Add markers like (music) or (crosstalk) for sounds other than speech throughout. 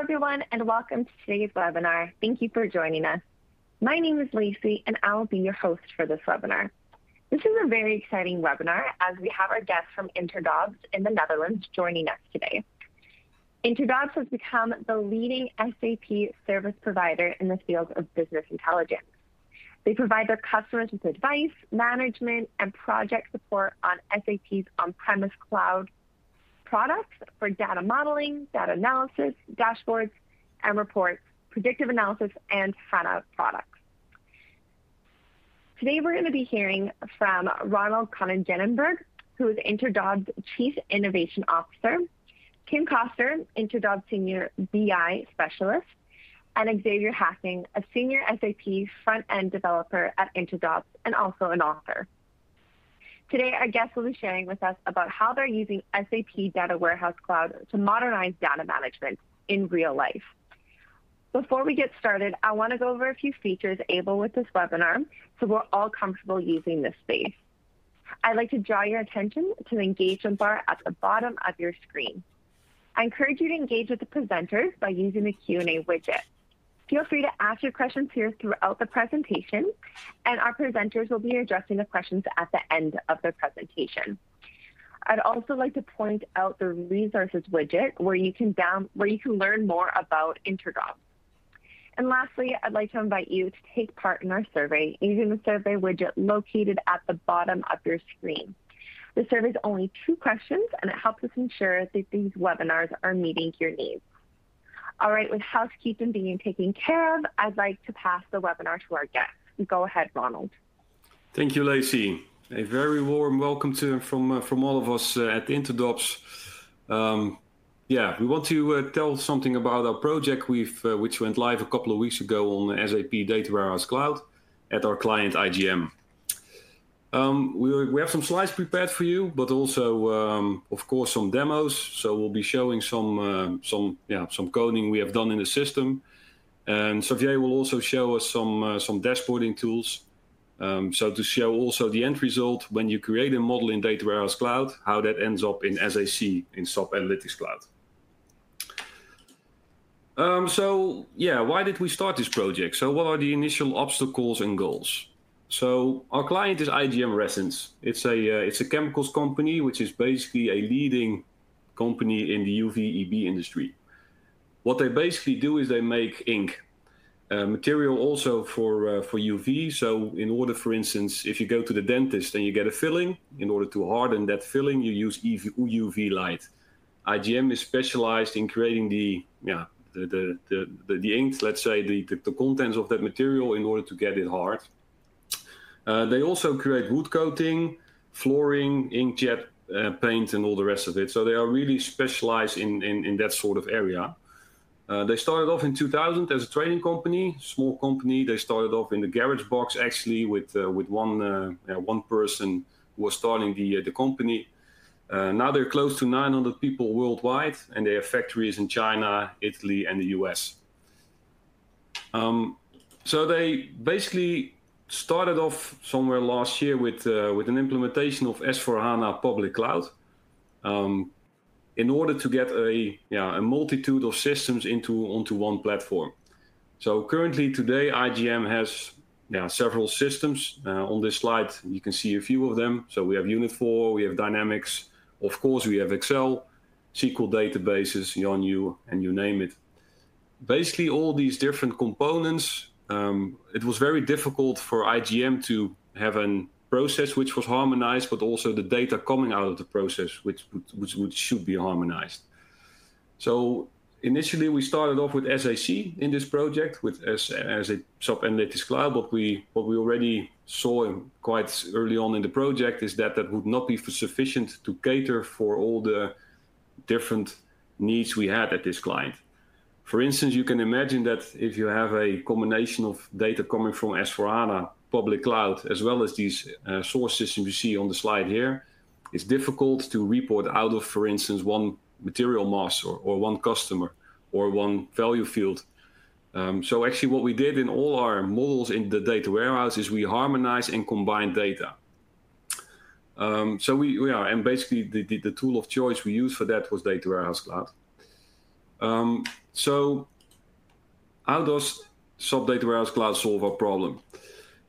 everyone, and welcome to today's webinar. Thank you for joining us. My name is Lacey, and I will be your host for this webinar. This is a very exciting webinar as we have our guest from Interdobs in the Netherlands joining us today. Interdobs has become the leading SAP service provider in the field of business intelligence. They provide their customers with advice, management, and project support on SAP's on-premise cloud products for data modeling, data analysis, dashboards, and reports, predictive analysis, and HANA products. Today we're going to be hearing from Ronald Konijnenberg, who is Interdobs Chief Innovation Officer, Tim Koster, Interdobs Senior BI Specialist, and Xavier Hacking, a Senior SAP front-end developer at Interdobs and also an author. Today, our guests will be sharing with us about how they're using SAP Data Warehouse Cloud to modernize data management in real life. Before we get started, I want to go over a few features able with this webinar so we're all comfortable using this space. I'd like to draw your attention to the engagement bar at the bottom of your screen. I encourage you to engage with the presenters by using the Q&A widget. Feel free to ask your questions here throughout the presentation, and our presenters will be addressing the questions at the end of the presentation. I'd also like to point out the resources widget where you can down where you can learn more about Interdobs. And lastly, I'd like to invite you to take part in our survey using the survey widget located at the bottom of your screen. The survey is only two questions, and it helps us ensure that these webinars are meeting your needs. All right, with housekeeping being taken care of, I'd like to pass the webinar to our guest. Go ahead, Ronald. Thank you, Lacey. A very warm welcome to from uh, from all of us uh, at Interdobs. Um, yeah, we want to uh, tell something about our project, we've, uh, which went live a couple of weeks ago on SAP Data Warehouse Cloud at our client IGM. Um, we, have some slides prepared for you, but also, um, of course, some demos. So we'll be showing some uh, some yeah some coding we have done in the system, and Xavier will also show us some uh, some dashboarding tools. Um, so to show also the end result when you create a model in Data Warehouse Cloud, how that ends up in SAC in SAP Analytics Cloud. Um, so yeah, why did we start this project? So what are the initial obstacles and goals? So our client is IGM Resins. It's a uh, it's a chemicals company which is basically a leading company in the UV-EB industry. What they basically do is they make ink, uh, material also for uh, for UV. So in order, for instance, if you go to the dentist and you get a filling, in order to harden that filling, you use EV, UV light. IGM is specialized in creating the yeah the the the, the, the ink, let's say the, the the contents of that material in order to get it hard. Uh, they also create wood coating, flooring, inkjet uh, paint, and all the rest of it. So they are really specialized in, in, in that sort of area. Uh, they started off in 2000 as a trading company, small company. They started off in the garage box actually with uh, with one uh, one person who was starting the uh, the company. now they're close to 900 people worldwide, and they have factories in China, Italy, and the US. Um, so they basically started off somewhere last year with uh, with an implementation of S4 HANA public cloud um, in order to get a yeah a multitude of systems into onto one platform. So currently today IGM has yeah several systems. Uh, on this slide you can see a few of them. So we have Unit4, we have Dynamics, of course we have Excel, SQL databases, YONU, and you name it. Basically all these different components um, it was very difficult for IGM to have a process which was harmonized, but also the data coming out of the process which, which, which should be harmonized. So initially we started off with SAC in this project with as, as a SAP analytics Cloud. What we what we already saw quite early on in the project is that that would not be sufficient to cater for all the different needs we had at this client. For instance, you can imagine that if you have a combination of data coming from S4HANA public cloud, as well as these uh, source systems you see on the slide here, it's difficult to report out of, for instance, one material mass or, or one customer or one value field. Um, so actually what we did in all our models in the data warehouse is we harmonize and combine data. Um, so we, yeah, and basically the, the, the, tool of choice we used for that was Data Warehouse Cloud. Um, so how does SAP Data Warehouse Cloud solve our problem?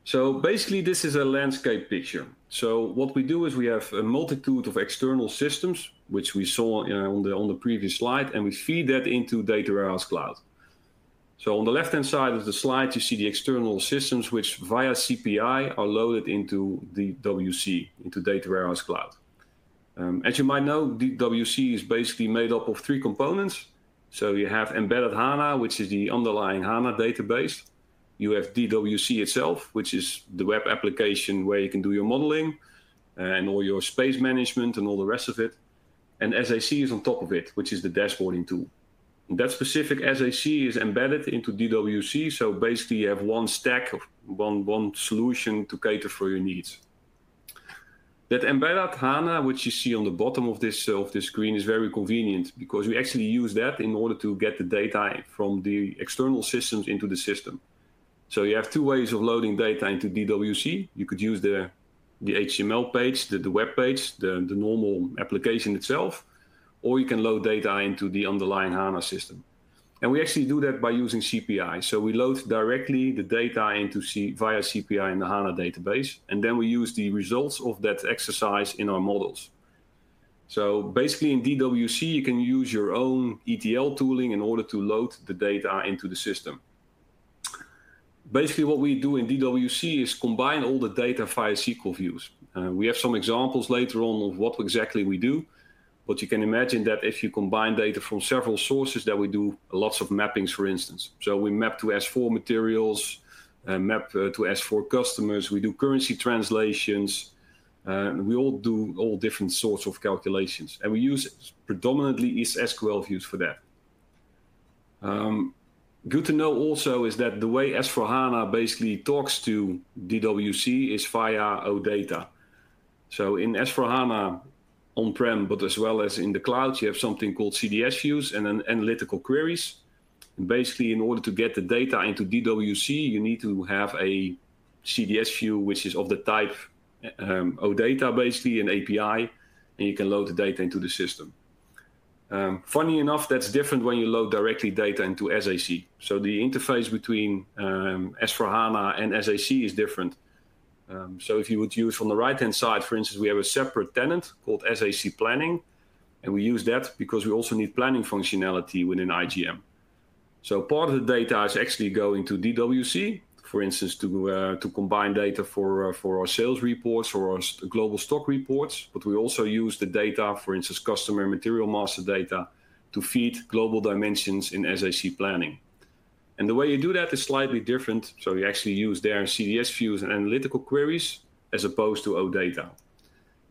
So basically, this is a landscape picture. So what we do is we have a multitude of external systems, which we saw on the previous slide, and we feed that into Data Warehouse Cloud. So on the left-hand side of the slide, you see the external systems which via CPI are loaded into DWC, into Data Warehouse Cloud. Um, as you might know, DWC is basically made up of three components. So you have embedded HANA, which is the underlying HANA database. You have DWC itself, which is the web application where you can do your modeling and all your space management and all the rest of it. And SAC is on top of it, which is the dashboarding tool. And that specific SAC is embedded into DWC. So basically, you have one stack of one, one solution to cater for your needs. That embedded HANA, which you see on the bottom of this uh, of this screen, is very convenient because we actually use that in order to get the data from the external systems into the system. So you have two ways of loading data into DWC. You could use the the HTML page, the, the web page, the, the normal application itself, or you can load data into the underlying HANA system. And we actually do that by using CPI. So we load directly the data into C via CPI in the HANA database, and then we use the results of that exercise in our models. So basically in DWC, you can use your own ETL tooling in order to load the data into the system. Basically what we do in DWC is combine all the data via SQL views. Uh, we have some examples later on of what exactly we do, but you can imagine that if you combine data from several sources, that we do lots of mappings, for instance. So we map to S4 materials, uh, map uh, to S4 customers. We do currency translations. Uh, we all do all different sorts of calculations, and we use predominantly SQL views for that. Um, good to know also is that the way S4HANA basically talks to DWC is via OData. So in S4HANA, on-prem, but as well as in the cloud, you have something called CDS views and then analytical queries. And basically, in order to get the data into DWC, you need to have a CDS view, which is of the type um, OData, basically an API, and you can load the data into the system. Um, funny enough, that's different when you load directly data into SAC. So the interface between um, S4HANA and SAC is different. Um, so if you would use on the right-hand side, for instance, we have a separate tenant called SAC Planning, and we use that because we also need planning functionality within IGM. So part of the data is actually going to DWC, for instance, to uh, to combine data for uh, for our sales reports or our global stock reports. But we also use the data, for instance, customer material master data, to feed global dimensions in SAC Planning. And the way you do that is slightly different. So you actually use their CDS views and analytical queries as opposed to OData.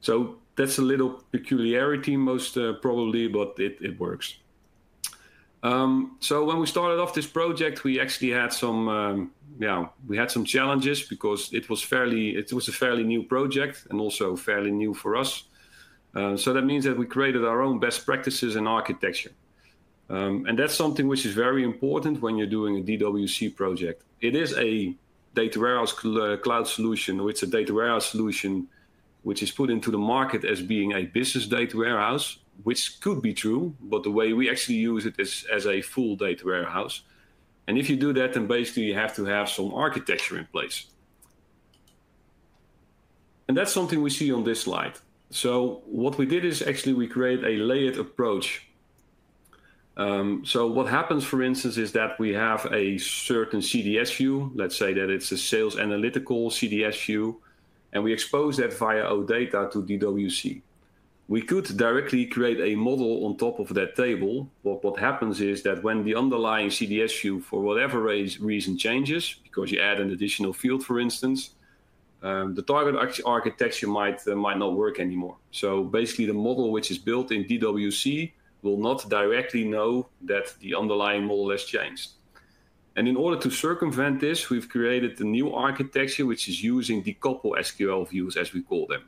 So that's a little peculiarity, most uh, probably, but it, it works. Um, so when we started off this project, we actually had some, um, yeah, we had some challenges because it was fairly, it was a fairly new project and also fairly new for us. Uh, so that means that we created our own best practices and architecture. Um, and that's something which is very important when you're doing a DWC project. It is a data warehouse cl uh, cloud solution, or it's a data warehouse solution which is put into the market as being a business data warehouse, which could be true, but the way we actually use it is as a full data warehouse. And if you do that, then basically you have to have some architecture in place. And that's something we see on this slide. So what we did is actually we create a layered approach um, so what happens, for instance, is that we have a certain CDS view. Let's say that it's a sales analytical CDS view, and we expose that via OData to DWC. We could directly create a model on top of that table. But what happens is that when the underlying CDS view, for whatever reason, changes, because you add an additional field, for instance, um, the target architecture might uh, might not work anymore. So basically, the model which is built in DWC will not directly know that the underlying model has changed. And in order to circumvent this, we've created a new architecture which is using decouple SQL views, as we call them.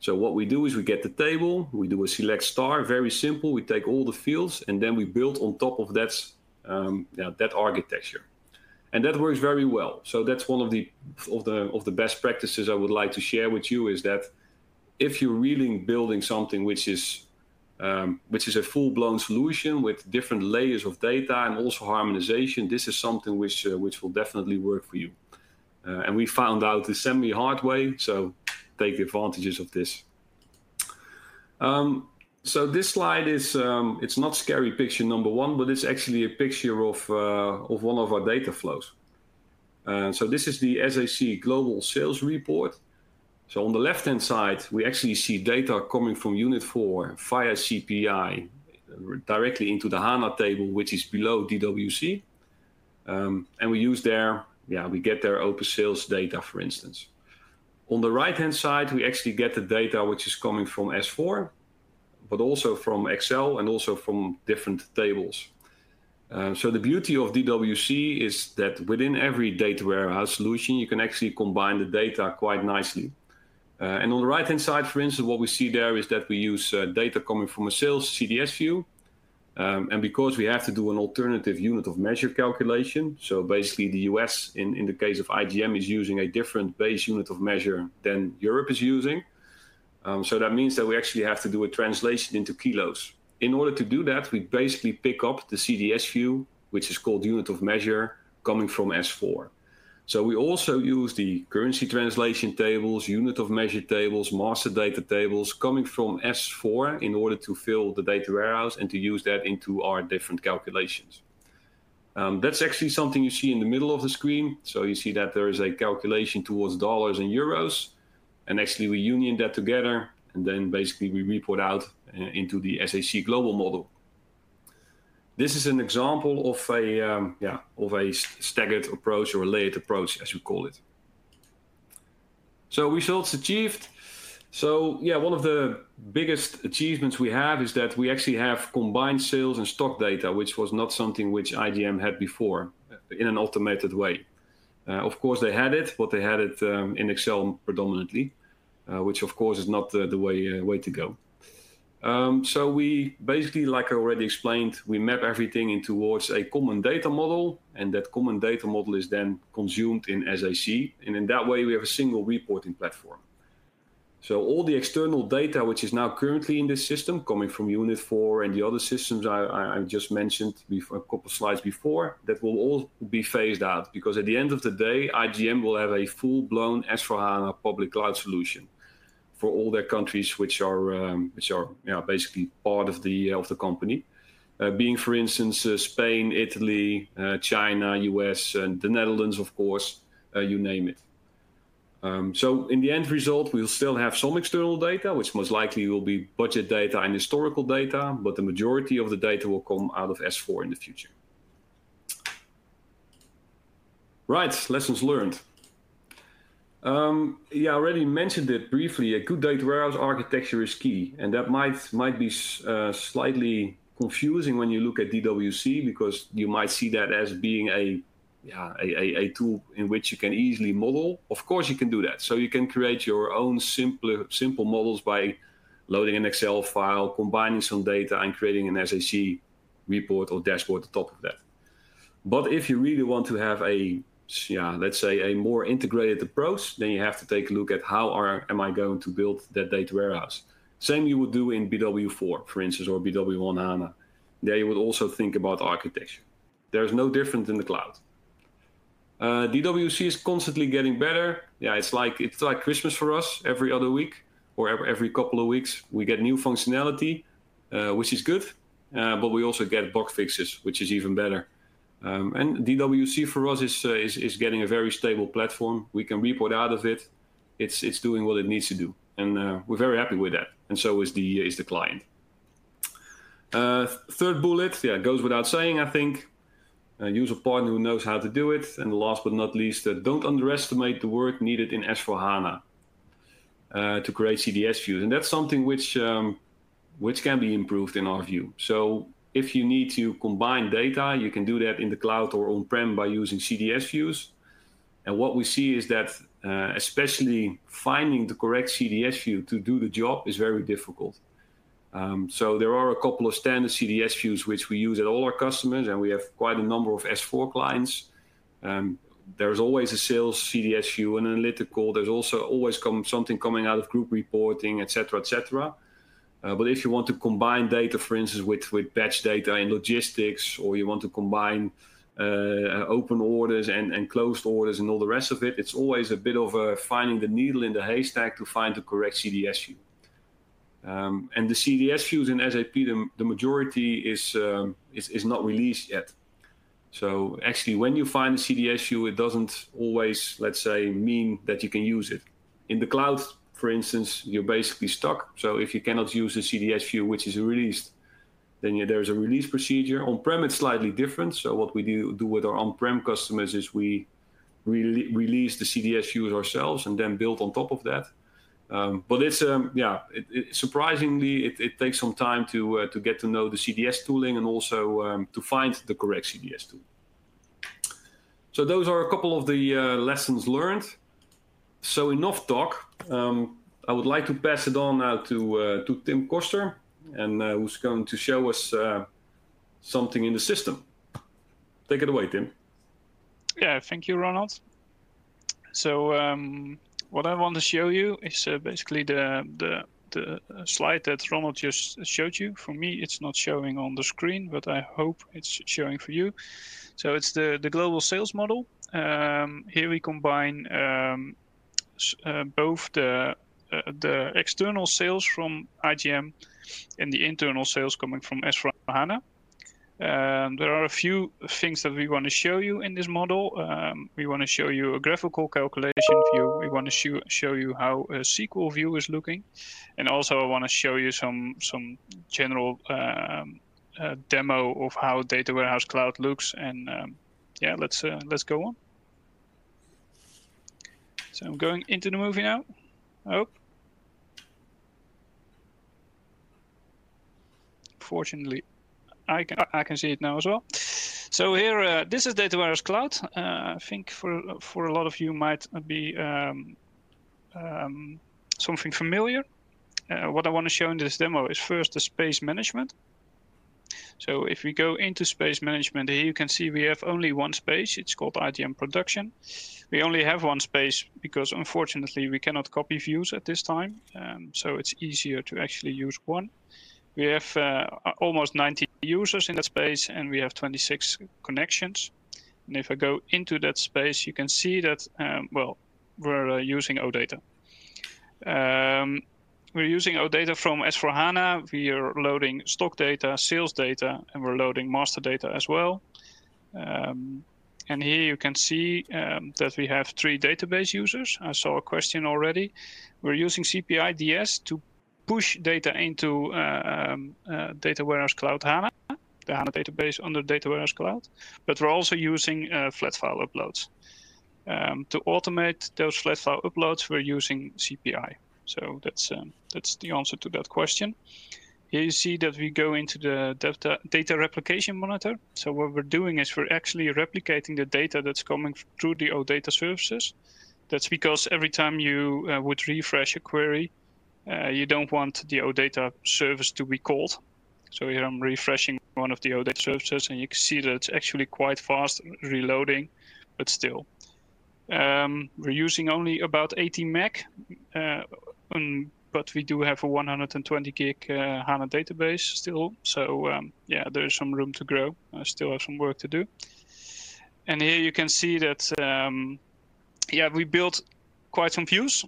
So what we do is we get the table, we do a select star, very simple. We take all the fields and then we build on top of that, um, yeah, that architecture. And that works very well. So that's one of the of the of the best practices I would like to share with you is that if you're really building something which is um, which is a full-blown solution with different layers of data and also harmonization. This is something which uh, which will definitely work for you. Uh, and we found out the semi-hard way, so take advantages of this. Um, so this slide is um, it's not scary picture number one, but it's actually a picture of uh, of one of our data flows. Uh, so this is the SAC Global Sales Report. So on the left-hand side, we actually see data coming from Unit 4 via CPI directly into the HANA table, which is below DWC. Um, and we use there, yeah, we get their open sales data, for instance. On the right-hand side, we actually get the data which is coming from S4, but also from Excel and also from different tables. Uh, so the beauty of DWC is that within every data warehouse solution, you can actually combine the data quite nicely. Uh, and on the right-hand side, for instance, what we see there is that we use uh, data coming from a sales CDS view. Um, and because we have to do an alternative unit of measure calculation, so basically the US, in, in the case of IGM, is using a different base unit of measure than Europe is using. Um, so that means that we actually have to do a translation into kilos. In order to do that, we basically pick up the CDS view, which is called unit of measure, coming from S4. So we also use the currency translation tables, unit of measure tables, master data tables coming from S4 in order to fill the data warehouse and to use that into our different calculations. Um, that's actually something you see in the middle of the screen. So you see that there is a calculation towards dollars and euros. And actually we union that together and then basically we report out uh, into the SAC global model. This is an example of a um, yeah of a staggered approach or a layered approach, as we call it. So results achieved. So yeah, one of the biggest achievements we have is that we actually have combined sales and stock data, which was not something which IGM had before uh, in an automated way. Uh, of course, they had it, but they had it um, in Excel predominantly, uh, which of course is not the, the way uh, way to go. Um, so we basically, like I already explained, we map everything in towards a common data model, and that common data model is then consumed in SAC, and in that way we have a single reporting platform. So all the external data which is now currently in this system, coming from Unit 4 and the other systems I, I just mentioned before, a couple of slides before, that will all be phased out because at the end of the day, IGM will have a full-blown S4HANA public cloud solution for all their countries which are um, which are yeah, basically part of the uh, of the company. Uh, being, for instance, uh, Spain, Italy, uh, China, US, and the Netherlands, of course, uh, you name it. Um, so in the end result, we'll still have some external data, which most likely will be budget data and historical data, but the majority of the data will come out of S4 in the future. Right, lessons learned. Um, yeah, I already mentioned it briefly. A good data warehouse architecture is key, and that might might be uh, slightly confusing when you look at DWC because you might see that as being a yeah a, a, a, tool in which you can easily model. Of course, you can do that. So you can create your own simple simple models by loading an Excel file, combining some data, and creating an SAC report or dashboard on top of that. But if you really want to have a yeah, let's say a more integrated approach, then you have to take a look at how are am I going to build that data warehouse. Same you would do in BW4, for instance, or BW on HANA. There you would also think about architecture. There's no different in the cloud. Uh, DWC is constantly getting better. Yeah, it's like it's like Christmas for us. Every other week or every, every couple of weeks, we get new functionality, uh, which is good. Uh, but we also get bug fixes, which is even better. Um, and DWC for us is, uh, is, getting a very stable platform. We can report out of it. It's it's doing what it needs to do, and uh, we're very happy with that. And so is the is the client. Uh, third bullet, yeah, goes without saying. I think use a partner who knows how to do it. And last but not least, don't underestimate the work needed in S4 HANA uh, to create CDS views, and that's something which um, which can be improved in our view. So if you need to combine data, you can do that in the cloud or on-prem by using CDS views. And what we see is that uh, especially finding the correct CDS view to do the job is very difficult. Um, so there are a couple of standard CDS views which we use at all our customers, and we have quite a number of S4 clients. Um, there's always a sales CDS view, an analytical. There's also always come something coming out of group reporting, etc., etc. Uh, but if you want to combine data, for instance, with, with batch data in logistics, or you want to combine uh, open orders and, and closed orders and all the rest of it, it's always a bit of a finding the needle in the haystack to find the correct CDS view. Um, and the CDS views in SAP, the, the majority is, um, is, is not released yet. So actually, when you find a CDS view, it doesn't always, let's say, mean that you can use it. In the cloud, for instance, you're basically stuck. So if you cannot use the CDS view which is released, then you, there's a release procedure. On-prem, it's slightly different. So what we do, do with our on-prem customers is we re release the CDS views ourselves and then build on top of that. Um, but it's um, yeah, it, it, surprisingly, it, it, takes some time to uh, to get to know the CDS tooling and also um, to find the correct CDS tool. So those are a couple of the uh, lessons learned. So enough talk. Um, I would like to pass it on now to uh, to Tim Koster, and uh, who's going to show us uh, something in the system. Take it away, Tim. Yeah, thank you, Ronald. So um, what I want to show you is uh, basically the the the slide that Ronald just showed you. For me, it's not showing on the screen, but I hope it's showing for you. So it's the the global sales model. Um, here we combine um, both the uh, the external sales from IGM and the internal sales coming from S4HANA. Um, there are a few things that we want to show you in this model. Um, we want to show you a graphical calculation view. We want to show, show you how a SQL view is looking. And also I want to show you some, some general um, uh, demo of how Data Warehouse Cloud looks. And um, yeah, let's, uh, let's go on. So I'm going into the movie now. Oh. Fortunately, I can I can see it now as well. So here, uh, this is Data Warehouse Cloud. Uh, I think for for a lot of you might be um, um, something familiar. Uh, what I want to show in this demo is first the space management. So if we go into space management, here you can see we have only one space. It's called IGM Production. We only have one space because unfortunately we cannot copy views at this time. Um, so it's easier to actually use one. We have uh, almost 90 users in that space and we have 26 connections. And if I go into that space, you can see that, um, well, we're uh, using OData. Um, we're using OData from S4HANA. We are loading stock data, sales data, and we're loading master data as well. Um, and here you can see um, that we have three database users. I saw a question already. We're using CPI DS to push data into uh, um, uh, Data Warehouse Cloud HANA, the HANA database under Data Warehouse Cloud, but we're also using uh, flat file uploads. Um, to automate those flat file uploads, we're using CPI. So that's um, that's the answer to that question. Here you see that we go into the data, data replication monitor. So what we're doing is we're actually replicating the data that's coming through the OData services. That's because every time you uh, would refresh a query, uh, you don't want the OData service to be called. So here I'm refreshing one of the OData services and you can see that it's actually quite fast reloading, but still. Um, we're using only about 80 meg, uh, but we do have a 120 gig uh, HANA database still. So um, yeah, there's some room to grow. I still have some work to do. And here you can see that, um, yeah, we built quite some views.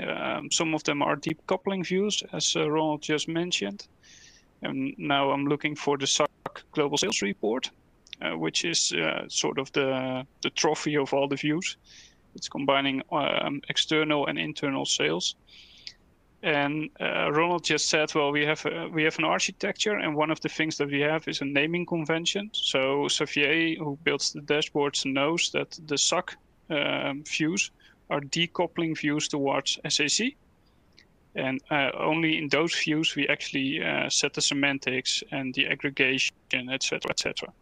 Um, some of them are decoupling views, as uh, Ronald just mentioned. And now I'm looking for the SAC Global Sales Report, uh, which is uh, sort of the, the trophy of all the views. It's combining um, external and internal sales. And uh, Ronald just said, well, we have a, we have an architecture, and one of the things that we have is a naming convention. So Xavier, who builds the dashboards, knows that the SAC um, views are decoupling views towards SAC. And uh, only in those views we actually uh, set the semantics and the aggregation, etc., etc.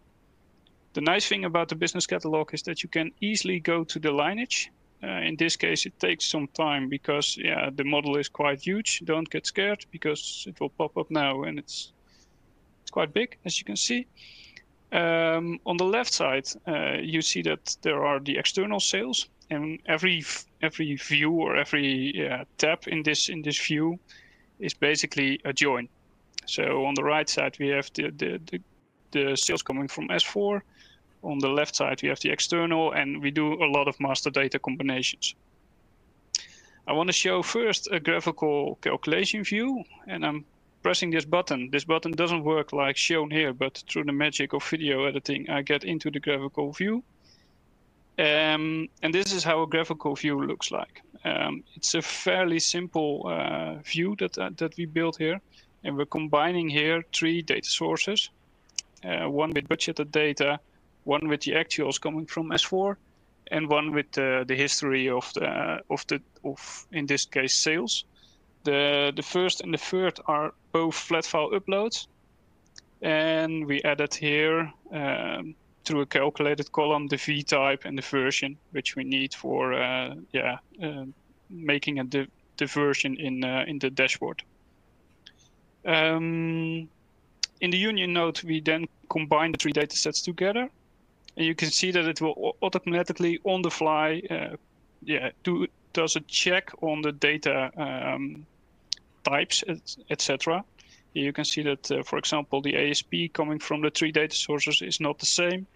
The nice thing about the business catalog is that you can easily go to the lineage. Uh, in this case, it takes some time because yeah, the model is quite huge. Don't get scared because it will pop up now and it's it's quite big, as you can see. Um, on the left side, uh, you see that there are the external sales and every every view or every tab in this in this view is basically a join. So on the right side, we have the, the, the, the sales coming from S4. On the left side, we have the external, and we do a lot of master data combinations. I want to show first a graphical calculation view, and I'm pressing this button. This button doesn't work like shown here, but through the magic of video editing, I get into the graphical view. Um, and this is how a graphical view looks like. Um, it's a fairly simple uh, view that, uh, that we built here. And we're combining here three data sources. Uh, one with budgeted data, one with the actuals coming from S4, and one with uh, the history of the of the of in this case sales. The the first and the third are both flat file uploads, and we added here um, through a calculated column the v type and the version which we need for uh, yeah uh, making a di- diversion in uh, in the dashboard. Um, in the union node, we then combine the three data sets together, and you can see that it will automatically on the fly, uh, yeah, do does a check on the data um, types, etc. You can see that, uh, for example, the ASP coming from the three data sources is not the same.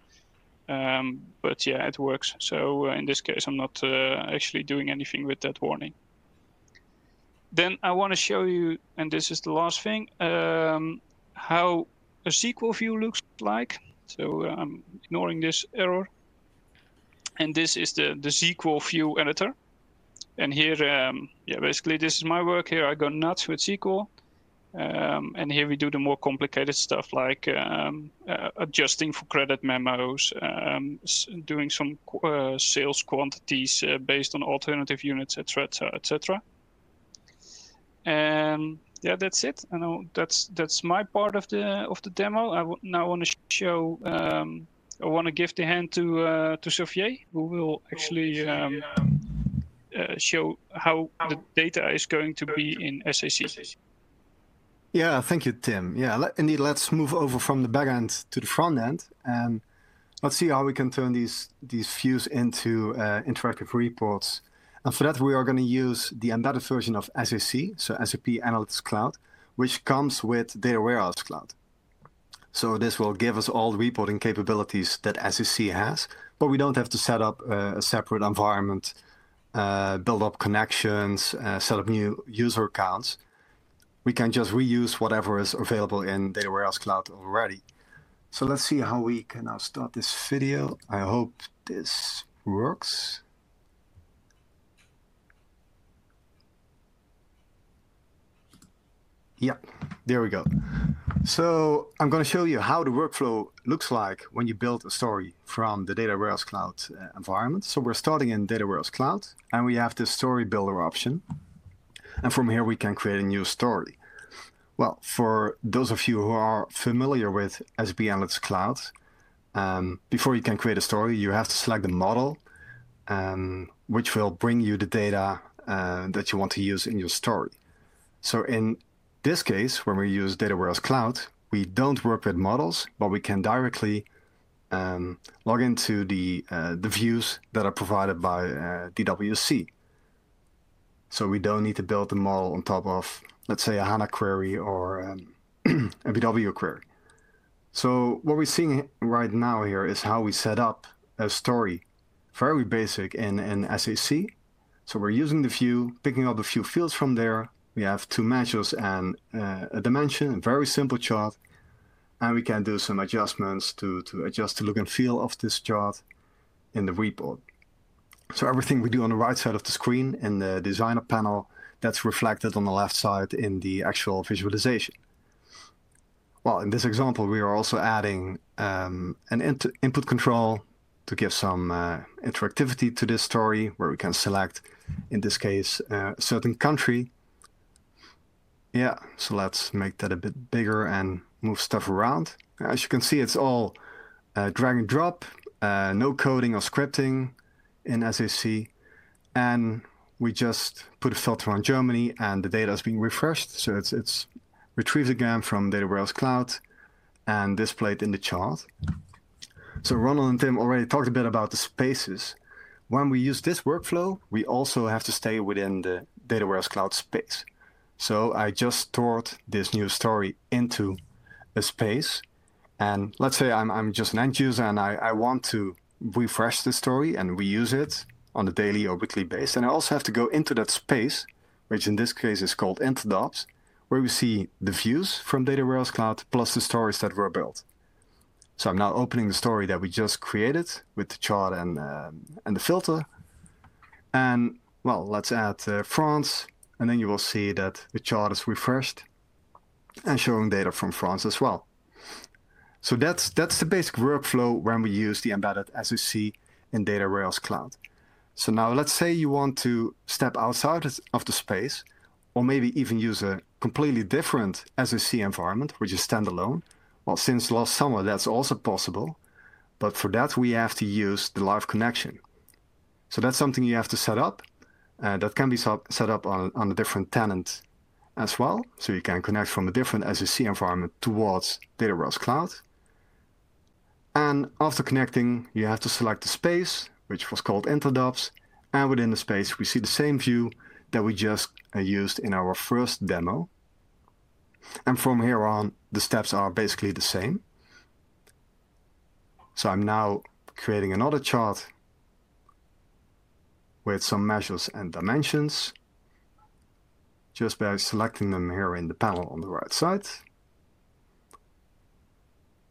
Um, but yeah, it works. So uh, in this case, I'm not uh, actually doing anything with that warning. Then I want to show you, and this is the last thing, um, how a SQL view looks like. So I'm ignoring this error. And this is the, the SQL view editor. And here, um, yeah, basically this is my work here. I go nuts with SQL. Um, and here we do the more complicated stuff like um, uh, adjusting for credit memos, um, doing some uh, sales quantities uh, based on alternative units, etc., etc. And yeah, that's it. I know that's that's my part of the of the demo. I w- now want to show. Um, I want to give the hand to uh, to Xavier, who will actually um, uh, show how the data is going to be in SAC. Yeah, thank you, Tim. Yeah, let, indeed, let's move over from the back end to the front end, and let's see how we can turn these these views into uh, interactive reports. And for that, we are going to use the embedded version of SAC, so SAP Analytics Cloud, which comes with Data Warehouse Cloud. So this will give us all the reporting capabilities that SAC has, but we don't have to set up a separate environment, uh, build up connections, uh, set up new user accounts we can just reuse whatever is available in Data Warehouse Cloud already. So let's see how we can now start this video. I hope this works. Yeah, there we go. So I'm going to show you how the workflow looks like when you build a story from the Data Warehouse Cloud uh, environment. So we're starting in Data Warehouse Cloud, and we have the story builder option. And from here, we can create a new story. Well, for those of you who are familiar with SAP Analytics Cloud, um, before you can create a story, you have to select the model, um, which will bring you the data uh, that you want to use in your story. So in this case, when we use Data Warehouse Cloud, we don't work with models, but we can directly um, log into the uh, the views that are provided by uh, DWC. So we don't need to build the model on top of, let's say, a HANA query or um, (clears throat) a BW query. So what we're seeing right now here is how we set up a story, very basic in, in SAC. So we're using the view, picking up a few fields from there. We have two measures and uh, a dimension, a very simple chart. And we can do some adjustments to, to adjust the look and feel of this chart in the report. So everything we do on the right side of the screen in the designer panel, that's reflected on the left side in the actual visualization. Well, in this example, we are also adding um, an input control to give some uh, interactivity to this story, where we can select, in this case, uh, a certain country. Yeah, so let's make that a bit bigger and move stuff around. As you can see, it's all uh, drag and drop, uh, no coding or scripting, in SAC, and we just put a filter on Germany, and the data is being refreshed. So it's it's retrieved again from Data Warehouse Cloud and displayed in the chart. So Ronald and Tim already talked a bit about the spaces. When we use this workflow, we also have to stay within the Data Warehouse Cloud space. So I just stored this new story into a space. And let's say I'm, I'm just an end user and I, I want to refresh the story and reuse it on a daily or weekly basis. And I also have to go into that space, which in this case is called Interdobs, where we see the views from Data Warehouse Cloud plus the stories that were built. So I'm now opening the story that we just created with the chart and, uh, and the filter. And well, let's add uh, France, and then you will see that the chart is refreshed and showing data from France as well. So that's that's the basic workflow when we use the embedded SAC in Data Warehouse Cloud. So now let's say you want to step outside of the space, or maybe even use a completely different SAC environment, which is standalone. Well, since last summer, that's also possible. But for that, we have to use the live connection. So that's something you have to set up. Uh, that can be set up on, on a different tenant as well. So you can connect from a different SAC environment towards Data Cloud. And after connecting, you have to select the space, which was called Interdobs. And within the space, we see the same view that we just uh, used in our first demo. And from here on, the steps are basically the same. So I'm now creating another chart with some measures and dimensions just by selecting them here in the panel on the right side.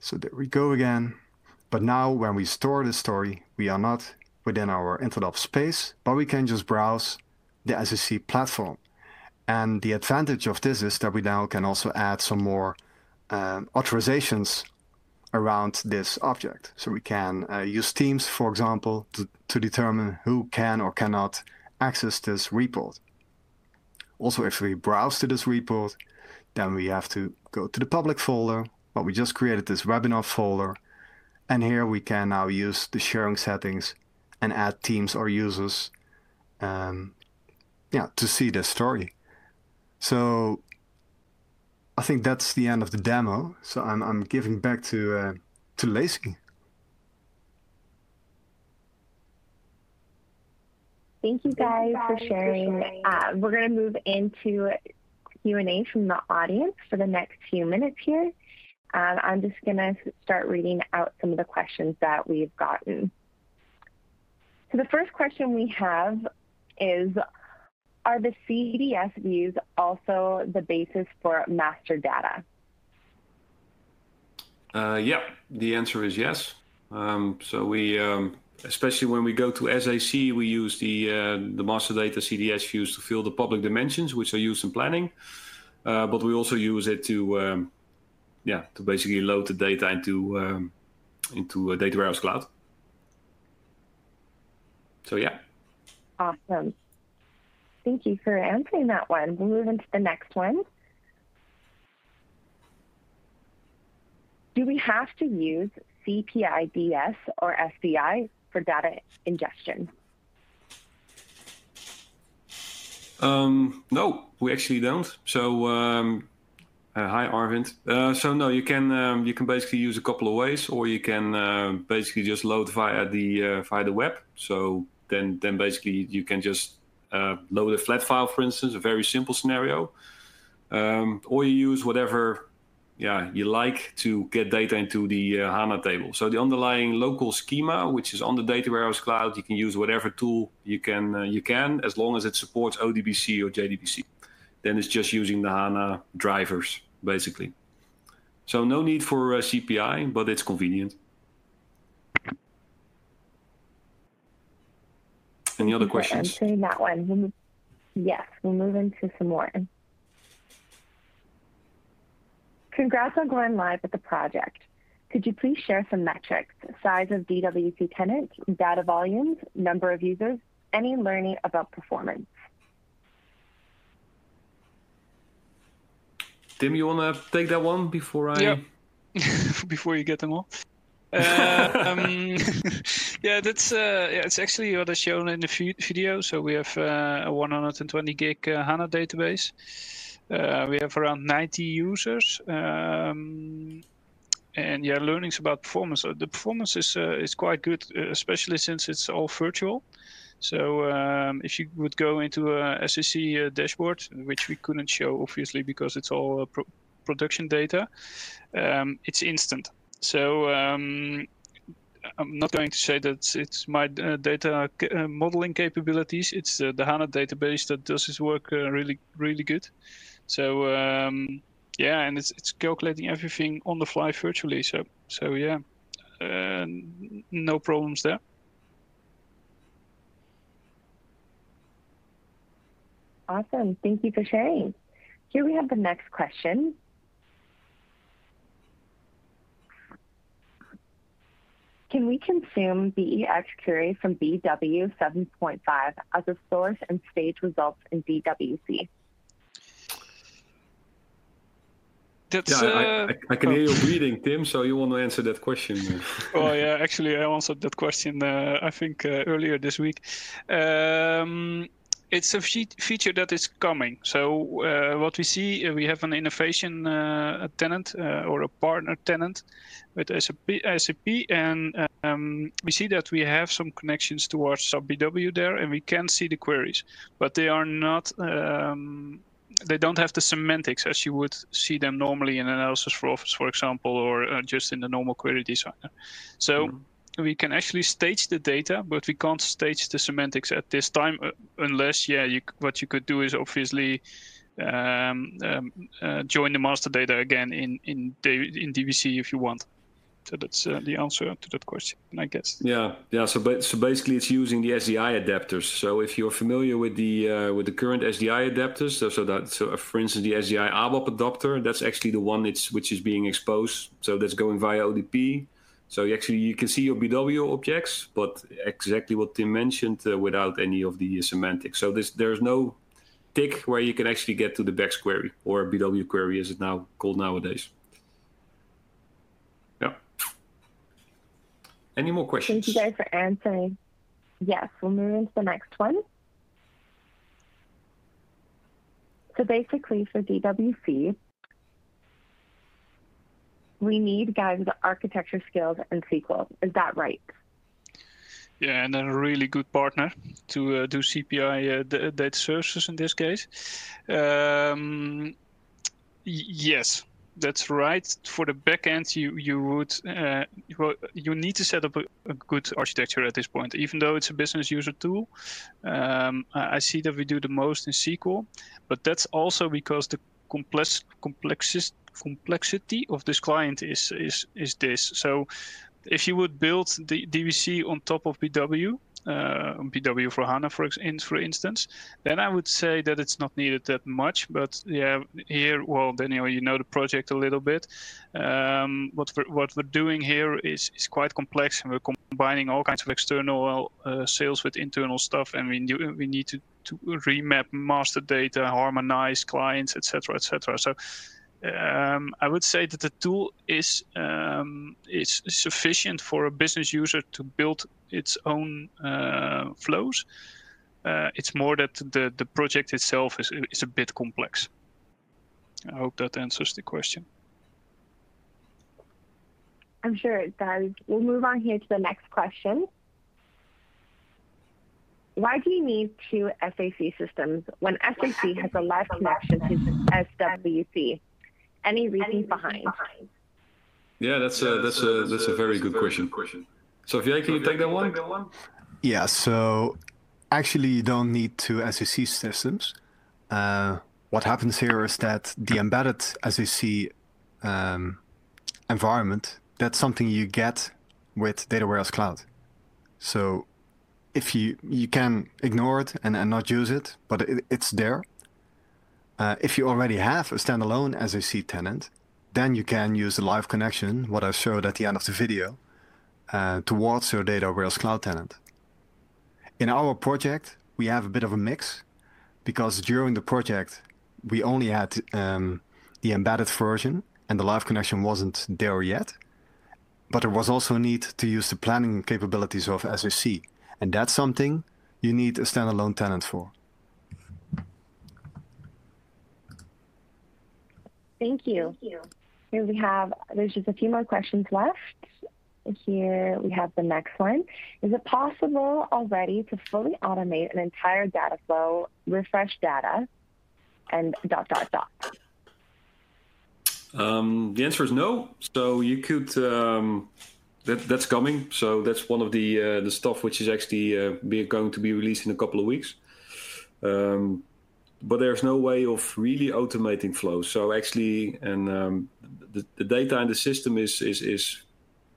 So there we go again. But now when we store the story, we are not within our Interdobs space, but we can just browse the SAC platform. And the advantage of this is that we now can also add some more um, authorizations around this object. So we can uh, use Teams, for example, to, to determine who can or cannot access this report. Also, if we browse to this report, then we have to go to the public folder. But we just created this webinar folder and here we can now use the sharing settings and add teams or users um, yeah, to see this story. So I think that's the end of the demo. So I'm, I'm giving back to, uh, to Lacey. Thank you guys for sharing. Uh, we're going to move into Q&A from the audience for the next few minutes here. And I'm just going to start reading out some of the questions that we've gotten. So the first question we have is, are the CDS views also the basis for master data? Uh, yeah, the answer is yes. Um, so we, um, especially when we go to SAC, we use the uh, the master data CDS views to fill the public dimensions, which are used in planning. Uh, but we also use it to um, yeah, to basically load the data into um, into a data warehouse cloud. So yeah. Awesome. Thank you for answering that one. We'll move into the next one. Do we have to use CPIDS or SDI for data ingestion? Um, no, we actually don't. So um, uh, hi, Arvind. Uh, so no, you can um, you can basically use a couple of ways, or you can uh, basically just load via the uh, via the web. So then then basically you can just uh, load a flat file, for instance, a very simple scenario, um, or you use whatever yeah you like to get data into the uh, HANA table. So the underlying local schema, which is on the data warehouse cloud, you can use whatever tool you can you can as long as it supports ODBC or JDBC then it's just using the HANA drivers, basically. So no need for uh, CPI, but it's convenient. Any other questions? Answering that one. Yes, we'll move into some more. Congrats on going live with the project. Could you please share some metrics, size of DWC tenant, data volumes, number of users, any learning about performance? Tim, you want to take that one before I? Yeah. (laughs) before you get them all. Uh, (laughs) um, (laughs) yeah, that's uh, yeah. It's actually what is shown in the video. So we have uh, a 120 gig uh, HANA database. Uh, we have around 90 users, um, and yeah, learnings about performance. the performance is is quite good, especially since it's all virtual. So um, if you would go into a uh, dashboard, which we couldn't show obviously because it's all uh, pro production data, um, it's instant. So um, I'm not going to say that it's my uh, data uh, modeling capabilities. It's uh, the HANA database that does this work uh, really, really good. So um, yeah, and it's it's calculating everything on the fly virtually. So so yeah, no problems there. Awesome. Thank you for sharing. Here we have the next question. Can we consume BEX query from BW 7.5 as a source and stage results in DWC? That's, yeah, uh, I, I, I, can hear you breathing, Tim. So you want to answer that question? (laughs) oh yeah, actually, I answered that question. Uh, I think uh, earlier this week. Um, it's a fe feature that is coming. So uh, what we see, uh, we have an innovation uh, tenant uh, or a partner tenant with SAP, SAP and um, we see that we have some connections towards SAP BW there, and we can see the queries, but they are not. Um, they don't have the semantics as you would see them normally in analysis for office, for example, or uh, just in the normal query designer. So. Mm -hmm we can actually stage the data, but we can't stage the semantics at this time uh, unless, yeah, you, what you could do is obviously um, um, uh, join the master data again in in, in DBC if you want. So that's uh, the answer to that question, I guess. Yeah, yeah. So, so basically, it's using the SDI adapters. So, if you're familiar with the uh, with the current SDI adapters, so, so that so for instance, the SDI ABAP adapter, that's actually the one it's which is being exposed. So that's going via ODP. So actually you can see your BW objects, but exactly what Tim mentioned uh, without any of the semantics. So this, there's no tick where you can actually get to the BEX query or BW query as it now called nowadays. Yeah. Any more questions? Thank you guys for answering. Yes, we'll move into the next one. So basically for DWC, we need guys with architecture skills and SQL. Is that right? Yeah, and a really good partner to uh, do CPI uh, data services in this case. Um, yes, that's right. For the backend, you you would uh, you need to set up a, a, good architecture at this point. Even though it's a business user tool, um, I see that we do the most in SQL, but that's also because the complex complexist complexity of this client is is is this. So if you would build the DBC on top of BW, uh, BW for HANA, for, for instance, then I would say that it's not needed that much. But yeah, here, well, Daniel, you know the project a little bit. Um, what we're what we're doing here is is quite complex, and we're combining all kinds of external uh, sales with internal stuff, and we we need to to remap master data, harmonize clients, etc., etc. So um, I would say that the tool is um, is sufficient for a business user to build its own uh, flows. Uh, it's more that the the project itself is is a bit complex. I hope that answers the question. I'm sure it does. We'll move on here to the next question. Why do you need two SAC systems when SAC has a live connection to DWC? Any reason behind? Yeah, that's a that's a that's a very good question. Sophia, can you take that one? Yeah. So actually, you don't need two SAC systems. Uh, what happens here is that the embedded SAC um, environment that's something you get with Data Warehouse Cloud. So if you you can ignore it and, and not use it, but it, it's there. Uh, if you already have a standalone SAC tenant, then you can use the live connection, what I showed at the end of the video, uh, towards your Data Warehouse Cloud tenant. In our project, we have a bit of a mix because during the project, we only had um, the embedded version and the live connection wasn't there yet. But there was also a need to use the planning capabilities of SAC. And that's something you need a standalone tenant for. Thank you. Thank you. Here we have, there's just a few more questions left. Here we have the next one. Is it possible already to fully automate an entire data flow, refresh data, and dot, dot, dot? Um, the answer is no. So you could um, that that's coming. So that's one of the uh, the stuff which is actually uh, be, going to be released in a couple of weeks. Um, but there's no way of really automating flows. So actually, and um, the, the data in the system is is is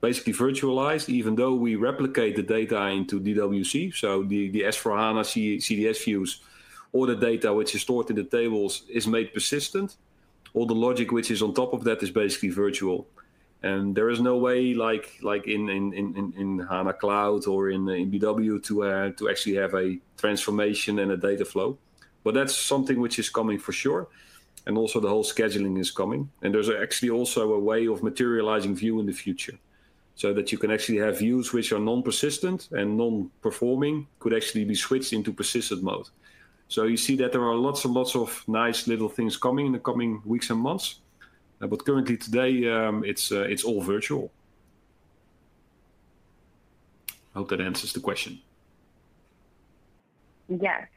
basically virtualized, even though we replicate the data into DWC. So the the S4HANA CDS views or the data which is stored in the tables is made persistent. All the logic which is on top of that is basically virtual. And there is no way like like in in, in, in HANA Cloud or in, in BW to uh, to actually have a transformation and a data flow. But that's something which is coming for sure. And also the whole scheduling is coming. And there's actually also a way of materializing view in the future. So that you can actually have views which are non-persistent and non-performing could actually be switched into persistent mode. So you see that there are lots and lots of nice little things coming in the coming weeks and months. Uh, but currently today, um, it's uh, it's all virtual. I hope that answers the question. Yes.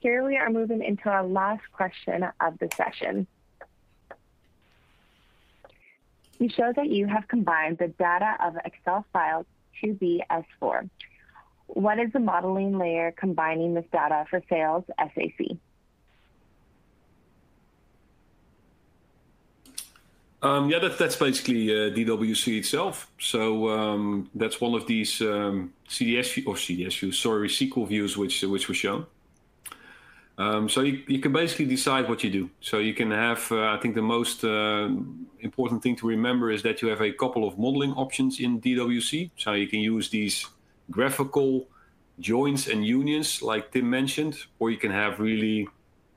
Here we are moving into our last question of the session. You show that you have combined the data of Excel files to be S4. What is the modeling layer combining this data for sales SAC? Um, yeah, that, that's basically uh, DWC itself. So um, that's one of these um, CDS or CDS views, sorry, SQL views which which were shown. Um, so you, you can basically decide what you do. So you can have, uh, I think the most uh, important thing to remember is that you have a couple of modeling options in DWC. So you can use these graphical joins and unions like Tim mentioned, or you can have really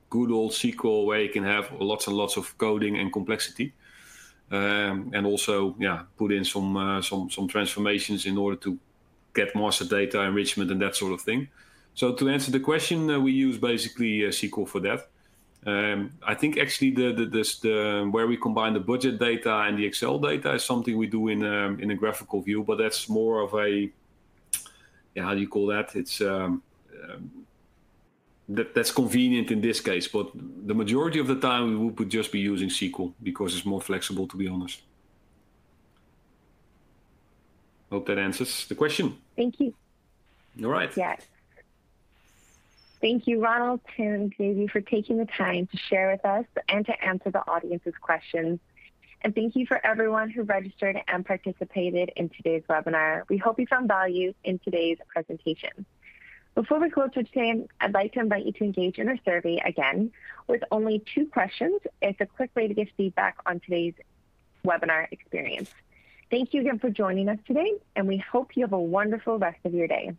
good old SQL where you can have lots and lots of coding and complexity. Um, and also, yeah, put in some uh, some some transformations in order to get master data enrichment and that sort of thing. So to answer the question, uh, we use basically uh, SQL for that. Um, I think actually the, the, the, the, where we combine the budget data and the Excel data is something we do in um, in a graphical view, but that's more of a yeah, how do you call that? It's um, um, that that's convenient in this case, but the majority of the time we would just be using SQL because it's more flexible, to be honest. Hope that answers the question. Thank you. All right. Yes. Thank you, Ronald, Tim, and Davey, for taking the time to share with us and to answer the audience's questions. And thank you for everyone who registered and participated in today's webinar. We hope you found value in today's presentation. Before we close for today, I'd like to invite you to engage in our survey again with only two questions. It's a quick way to give feedback on today's webinar experience. Thank you again for joining us today, and we hope you have a wonderful rest of your day.